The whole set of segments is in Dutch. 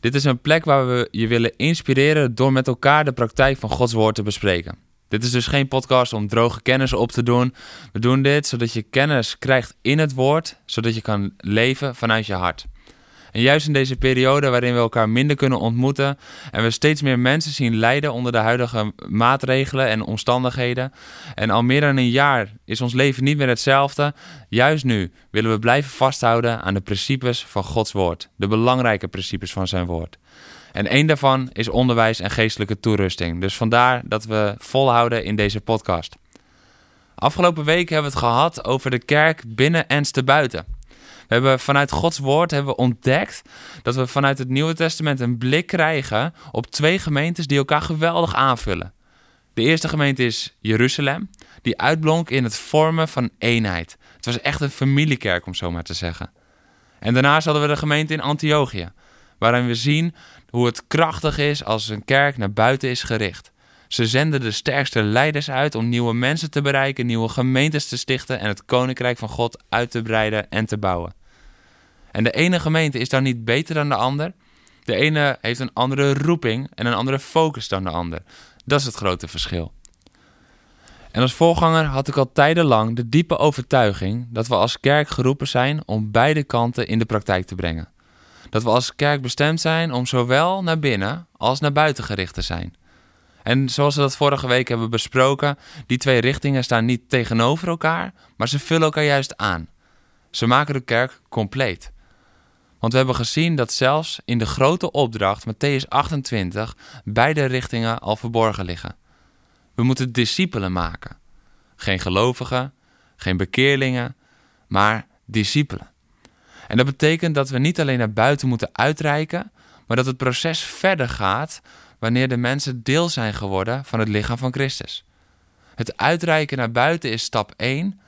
Dit is een plek waar we je willen inspireren door met elkaar de praktijk van Gods woord te bespreken. Dit is dus geen podcast om droge kennis op te doen. We doen dit zodat je kennis krijgt in het woord, zodat je kan leven vanuit je hart. En juist in deze periode waarin we elkaar minder kunnen ontmoeten en we steeds meer mensen zien lijden onder de huidige maatregelen en omstandigheden. En al meer dan een jaar is ons leven niet meer hetzelfde. Juist nu willen we blijven vasthouden aan de principes van Gods woord, de belangrijke principes van zijn woord. En één daarvan is onderwijs en geestelijke toerusting. Dus vandaar dat we volhouden in deze podcast. Afgelopen week hebben we het gehad over de kerk binnen en te buiten. We hebben vanuit Gods woord hebben we ontdekt dat we vanuit het Nieuwe Testament een blik krijgen op twee gemeentes die elkaar geweldig aanvullen. De eerste gemeente is Jeruzalem, die uitblonk in het vormen van eenheid. Het was echt een familiekerk, om zo maar te zeggen. En daarnaast hadden we de gemeente in Antiochië, waarin we zien hoe het krachtig is als een kerk naar buiten is gericht. Ze zenden de sterkste leiders uit om nieuwe mensen te bereiken, nieuwe gemeentes te stichten en het koninkrijk van God uit te breiden en te bouwen. En de ene gemeente is dan niet beter dan de ander. De ene heeft een andere roeping en een andere focus dan de ander. Dat is het grote verschil. En als voorganger had ik al tijdenlang de diepe overtuiging dat we als kerk geroepen zijn om beide kanten in de praktijk te brengen. Dat we als kerk bestemd zijn om zowel naar binnen als naar buiten gericht te zijn. En zoals we dat vorige week hebben besproken, die twee richtingen staan niet tegenover elkaar, maar ze vullen elkaar juist aan. Ze maken de kerk compleet. Want we hebben gezien dat zelfs in de grote opdracht, Matthäus 28, beide richtingen al verborgen liggen. We moeten discipelen maken. Geen gelovigen, geen bekeerlingen, maar discipelen. En dat betekent dat we niet alleen naar buiten moeten uitreiken, maar dat het proces verder gaat wanneer de mensen deel zijn geworden van het lichaam van Christus. Het uitreiken naar buiten is stap 1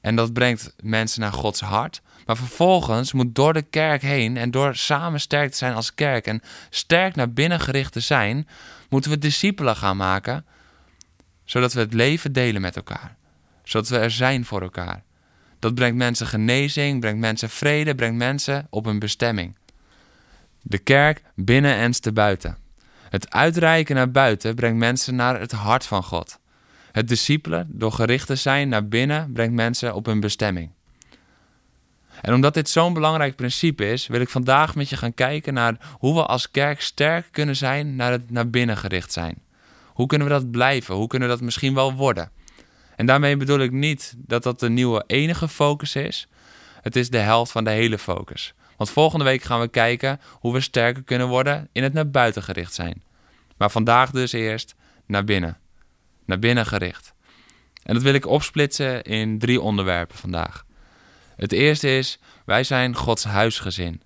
en dat brengt mensen naar Gods hart. Maar vervolgens moet door de kerk heen en door samen sterk te zijn als kerk en sterk naar binnen gericht te zijn, moeten we discipelen gaan maken, zodat we het leven delen met elkaar. Zodat we er zijn voor elkaar. Dat brengt mensen genezing, brengt mensen vrede, brengt mensen op een bestemming. De kerk binnen en te buiten. Het uitreiken naar buiten brengt mensen naar het hart van God. Het discipelen, door gericht te zijn naar binnen, brengt mensen op hun bestemming. En omdat dit zo'n belangrijk principe is, wil ik vandaag met je gaan kijken naar hoe we als kerk sterk kunnen zijn naar het naar binnen gericht zijn. Hoe kunnen we dat blijven? Hoe kunnen we dat misschien wel worden? En daarmee bedoel ik niet dat dat de nieuwe enige focus is. Het is de helft van de hele focus. Want volgende week gaan we kijken hoe we sterker kunnen worden in het naar buiten gericht zijn. Maar vandaag dus eerst naar binnen. Naar binnen gericht. En dat wil ik opsplitsen in drie onderwerpen vandaag. Het eerste is, wij zijn Gods huisgezin.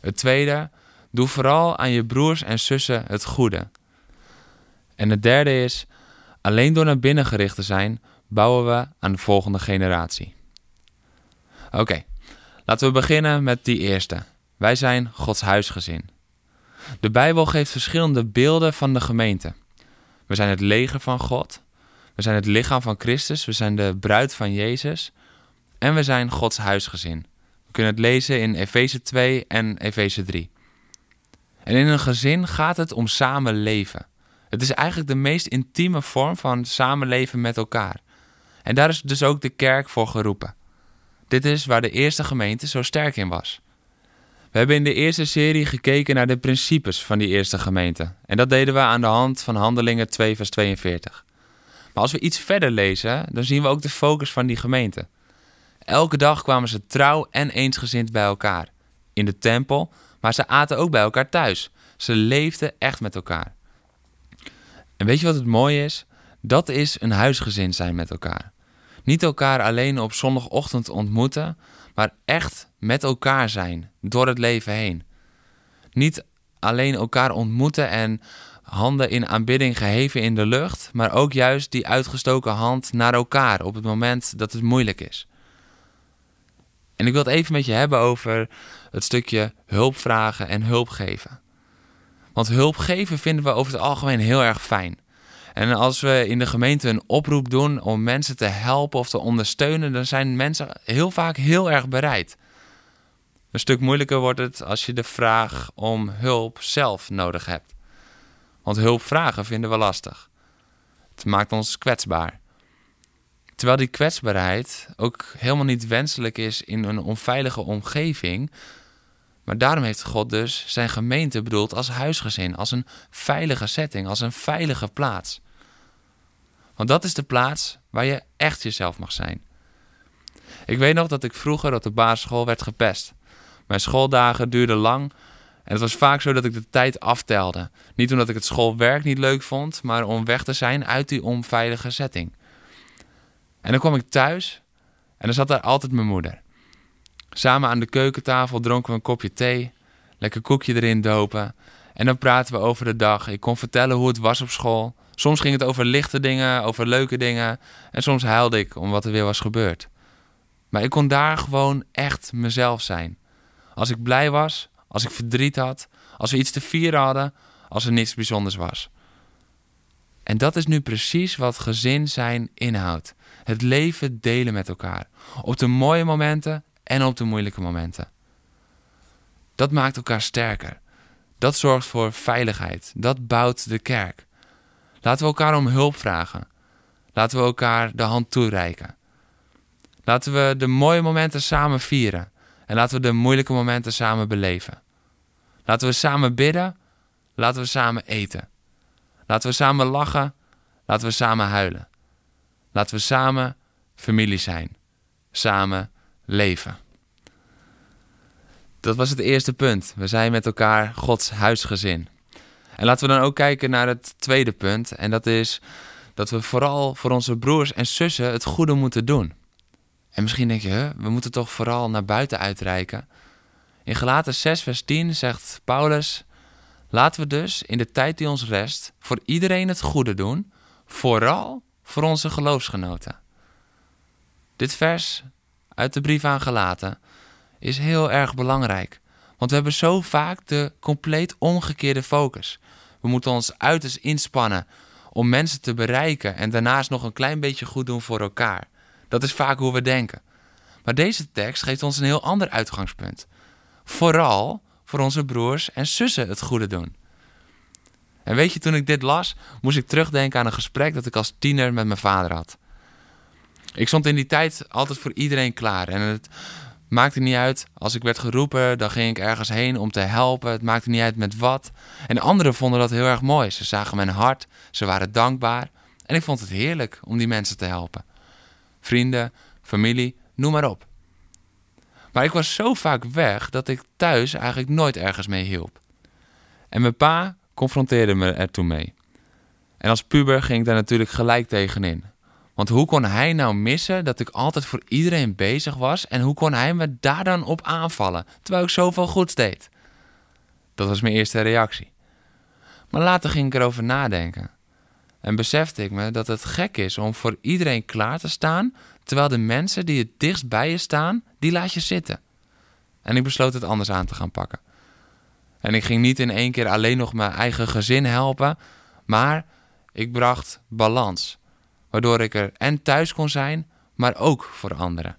Het tweede, doe vooral aan je broers en zussen het goede. En het derde is, alleen door naar binnen gericht te zijn, bouwen we aan de volgende generatie. Oké, laten we beginnen met die eerste. Wij zijn Gods huisgezin. De Bijbel geeft verschillende beelden van de gemeente. We zijn het leger van God. We zijn het lichaam van Christus. We zijn de bruid van Jezus. En we zijn Gods huisgezin. We kunnen het lezen in Efeze 2 en Efeze 3. En in een gezin gaat het om samenleven. Het is eigenlijk de meest intieme vorm van samenleven met elkaar. En daar is dus ook de kerk voor geroepen. Dit is waar de eerste gemeente zo sterk in was. We hebben in de eerste serie gekeken naar de principes van die eerste gemeente. En dat deden we aan de hand van Handelingen 2, vers 42. Maar als we iets verder lezen, dan zien we ook de focus van die gemeente. Elke dag kwamen ze trouw en eensgezind bij elkaar. In de tempel, maar ze aten ook bij elkaar thuis. Ze leefden echt met elkaar. En weet je wat het mooie is? Dat is een huisgezin zijn met elkaar. Niet elkaar alleen op zondagochtend ontmoeten, maar echt met elkaar zijn door het leven heen. Niet alleen elkaar ontmoeten en handen in aanbidding geheven in de lucht, maar ook juist die uitgestoken hand naar elkaar op het moment dat het moeilijk is. En ik wil het even met je hebben over het stukje hulp vragen en hulp geven. Want hulp geven vinden we over het algemeen heel erg fijn. En als we in de gemeente een oproep doen om mensen te helpen of te ondersteunen, dan zijn mensen heel vaak heel erg bereid. Een stuk moeilijker wordt het als je de vraag om hulp zelf nodig hebt. Want hulp vragen vinden we lastig. Het maakt ons kwetsbaar. Terwijl die kwetsbaarheid ook helemaal niet wenselijk is in een onveilige omgeving. Maar daarom heeft God dus zijn gemeente bedoeld als huisgezin, als een veilige setting, als een veilige plaats. Want dat is de plaats waar je echt jezelf mag zijn. Ik weet nog dat ik vroeger op de basisschool werd gepest. Mijn schooldagen duurden lang en het was vaak zo dat ik de tijd aftelde. Niet omdat ik het schoolwerk niet leuk vond, maar om weg te zijn uit die onveilige setting. En dan kwam ik thuis en dan zat daar altijd mijn moeder. Samen aan de keukentafel dronken we een kopje thee, lekker koekje erin dopen. En dan praten we over de dag. Ik kon vertellen hoe het was op school. Soms ging het over lichte dingen, over leuke dingen. En soms huilde ik om wat er weer was gebeurd. Maar ik kon daar gewoon echt mezelf zijn. Als ik blij was, als ik verdriet had, als we iets te vieren hadden, als er niets bijzonders was. En dat is nu precies wat gezin zijn inhoudt. Het leven delen met elkaar. Op de mooie momenten en op de moeilijke momenten. Dat maakt elkaar sterker. Dat zorgt voor veiligheid. Dat bouwt de kerk. Laten we elkaar om hulp vragen. Laten we elkaar de hand toereiken. Laten we de mooie momenten samen vieren. En laten we de moeilijke momenten samen beleven. Laten we samen bidden. Laten we samen eten. Laten we samen lachen. Laten we samen huilen. Laten we samen familie zijn. Samen leven. Dat was het eerste punt. We zijn met elkaar Gods huisgezin. En laten we dan ook kijken naar het tweede punt. En dat is dat we vooral voor onze broers en zussen het goede moeten doen. En misschien denk je, we moeten toch vooral naar buiten uitreiken. In Galaten 6, vers 10 zegt Paulus: Laten we dus in de tijd die ons rest voor iedereen het goede doen, vooral voor onze geloofsgenoten. Dit vers uit de brief aan Galaten is heel erg belangrijk, want we hebben zo vaak de compleet omgekeerde focus. We moeten ons uiterst inspannen om mensen te bereiken en daarnaast nog een klein beetje goed doen voor elkaar. Dat is vaak hoe we denken. Maar deze tekst geeft ons een heel ander uitgangspunt. Vooral voor onze broers en zussen het goede doen. En weet je, toen ik dit las, moest ik terugdenken aan een gesprek dat ik als tiener met mijn vader had. Ik stond in die tijd altijd voor iedereen klaar. En het maakte niet uit. Als ik werd geroepen, dan ging ik ergens heen om te helpen. Het maakte niet uit met wat. En anderen vonden dat heel erg mooi. Ze zagen mijn hart, ze waren dankbaar. En ik vond het heerlijk om die mensen te helpen. Vrienden, familie, noem maar op. Maar ik was zo vaak weg dat ik thuis eigenlijk nooit ergens mee hielp. En mijn pa confronteerde me er toen mee. En als puber ging ik daar natuurlijk gelijk tegenin. Want hoe kon hij nou missen dat ik altijd voor iedereen bezig was en hoe kon hij me daar dan op aanvallen terwijl ik zoveel goeds deed? Dat was mijn eerste reactie. Maar later ging ik erover nadenken. En besefte ik me dat het gek is om voor iedereen klaar te staan, terwijl de mensen die het dichtst bij je staan, die laat je zitten. En ik besloot het anders aan te gaan pakken. En ik ging niet in één keer alleen nog mijn eigen gezin helpen, maar ik bracht balans, waardoor ik er en thuis kon zijn, maar ook voor anderen.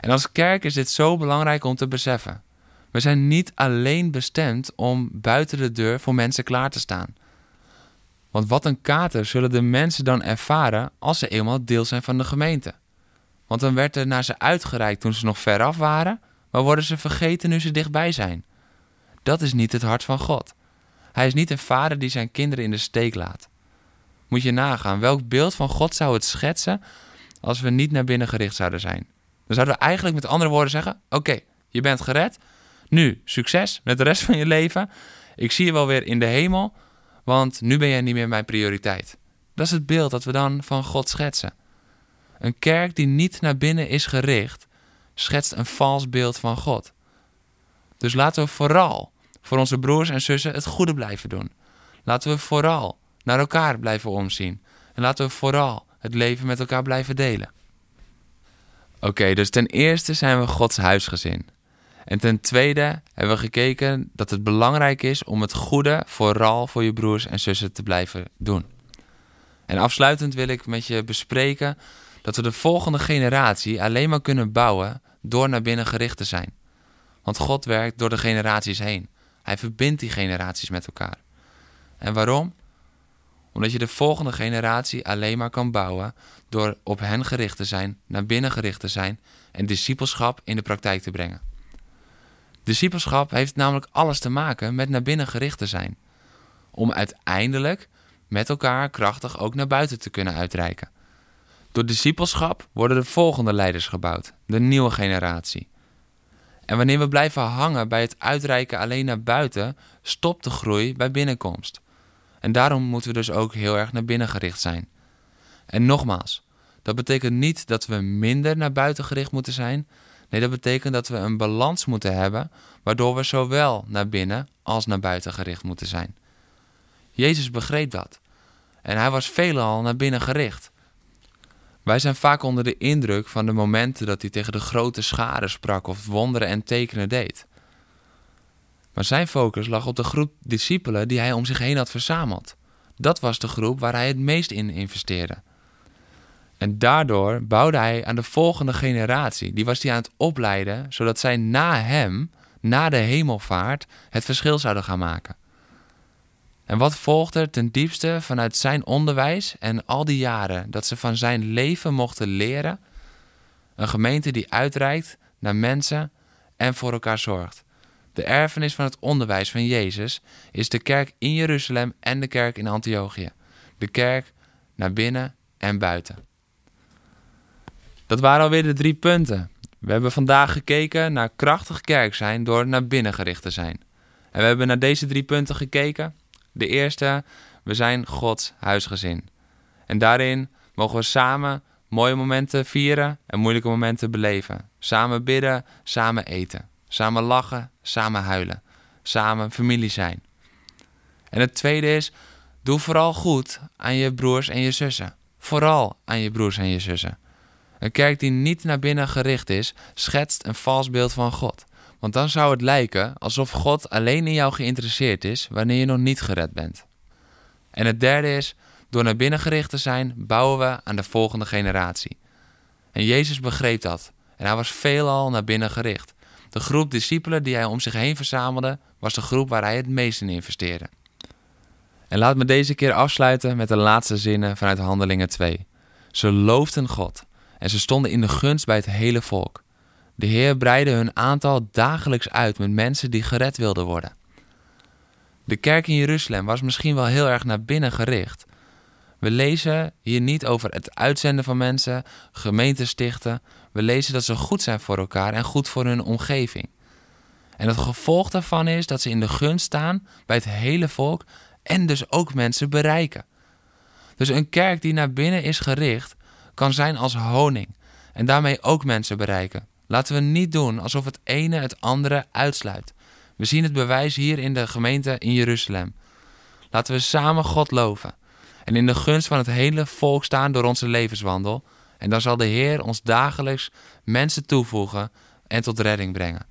En als kerk is dit zo belangrijk om te beseffen. We zijn niet alleen bestemd om buiten de deur voor mensen klaar te staan. Want wat een kater zullen de mensen dan ervaren als ze eenmaal deel zijn van de gemeente. Want dan werd er naar ze uitgereikt toen ze nog veraf waren, maar worden ze vergeten nu ze dichtbij zijn. Dat is niet het hart van God. Hij is niet een vader die zijn kinderen in de steek laat. Moet je nagaan, welk beeld van God zou het schetsen als we niet naar binnen gericht zouden zijn? Dan zouden we eigenlijk met andere woorden zeggen: Oké, je bent gered. Nu, succes met de rest van je leven. Ik zie je wel weer in de hemel, want nu ben jij niet meer mijn prioriteit. Dat is het beeld dat we dan van God schetsen. Een kerk die niet naar binnen is gericht, schetst een vals beeld van God. Dus laten we vooral voor onze broers en zussen het goede blijven doen. Laten we vooral naar elkaar blijven omzien. En laten we vooral het leven met elkaar blijven delen. Oké, dus ten eerste zijn we Gods huisgezin. En ten tweede hebben we gekeken dat het belangrijk is om het goede vooral voor je broers en zussen te blijven doen. En afsluitend wil ik met je bespreken dat we de volgende generatie alleen maar kunnen bouwen door naar binnen gericht te zijn. Want God werkt door de generaties heen. Hij verbindt die generaties met elkaar. En waarom? Omdat je de volgende generatie alleen maar kan bouwen door op hen gericht te zijn, naar binnen gericht te zijn en discipelschap in de praktijk te brengen. Discipelschap heeft namelijk alles te maken met naar binnen gericht te zijn. Om uiteindelijk met elkaar krachtig ook naar buiten te kunnen uitreiken. Door discipelschap worden de volgende leiders gebouwd, de nieuwe generatie. En wanneer we blijven hangen bij het uitreiken alleen naar buiten, stopt de groei bij binnenkomst. En daarom moeten we dus ook heel erg naar binnen gericht zijn. En nogmaals, dat betekent niet dat we minder naar buiten gericht moeten zijn. Nee, dat betekent dat we een balans moeten hebben, waardoor we zowel naar binnen als naar buiten gericht moeten zijn. Jezus begreep dat. En hij was veelal naar binnen gericht. Wij zijn vaak onder de indruk van de momenten dat hij tegen de grote scharen sprak of wonderen en tekenen deed. Maar zijn focus lag op de groep discipelen die hij om zich heen had verzameld. Dat was de groep waar hij het meest in investeerde. En daardoor bouwde hij aan de volgende generatie. Die was hij aan het opleiden, zodat zij na hem, na de hemelvaart, het verschil zouden gaan maken. En wat volgde er ten diepste vanuit zijn onderwijs en al die jaren dat ze van zijn leven mochten leren? Een gemeente die uitreikt naar mensen en voor elkaar zorgt. De erfenis van het onderwijs van Jezus is de kerk in Jeruzalem en de kerk in Antiochië. De kerk naar binnen en buiten. Dat waren alweer de drie punten. We hebben vandaag gekeken naar krachtig kerk zijn door naar binnen gericht te zijn. En we hebben naar deze drie punten gekeken. De eerste, we zijn Gods huisgezin. En daarin mogen we samen mooie momenten vieren en moeilijke momenten beleven. Samen bidden, samen eten. Samen lachen, samen huilen. Samen familie zijn. En het tweede is, doe vooral goed aan je broers en je zussen. Vooral aan je broers en je zussen. Een kerk die niet naar binnen gericht is, schetst een vals beeld van God. Want dan zou het lijken alsof God alleen in jou geïnteresseerd is wanneer je nog niet gered bent. En het derde is, door naar binnen gericht te zijn, bouwen we aan de volgende generatie. En Jezus begreep dat. En hij was veelal naar binnen gericht. De groep discipelen die hij om zich heen verzamelde, was de groep waar hij het meest in investeerde. En laat me deze keer afsluiten met de laatste zinnen vanuit Handelingen 2. Ze loofden God en ze stonden in de gunst bij het hele volk. De Heer breidde hun aantal dagelijks uit met mensen die gered wilden worden. De kerk in Jeruzalem was misschien wel heel erg naar binnen gericht. We lezen hier niet over het uitzenden van mensen, gemeenten stichten. We lezen dat ze goed zijn voor elkaar en goed voor hun omgeving. En het gevolg daarvan is dat ze in de gunst staan bij het hele volk en dus ook mensen bereiken. Dus een kerk die naar binnen is gericht, kan zijn als honing en daarmee ook mensen bereiken. Laten we niet doen alsof het ene het andere uitsluit. We zien het bewijs hier in de gemeente in Jeruzalem. Laten we samen God loven en in de gunst van het hele volk staan door onze levenswandel. En dan zal de Heer ons dagelijks mensen toevoegen en tot redding brengen.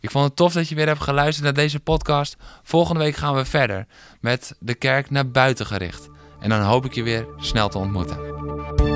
Ik vond het tof dat je weer hebt geluisterd naar deze podcast. Volgende week gaan we verder met de kerk naar buiten gericht. En dan hoop ik je weer snel te ontmoeten.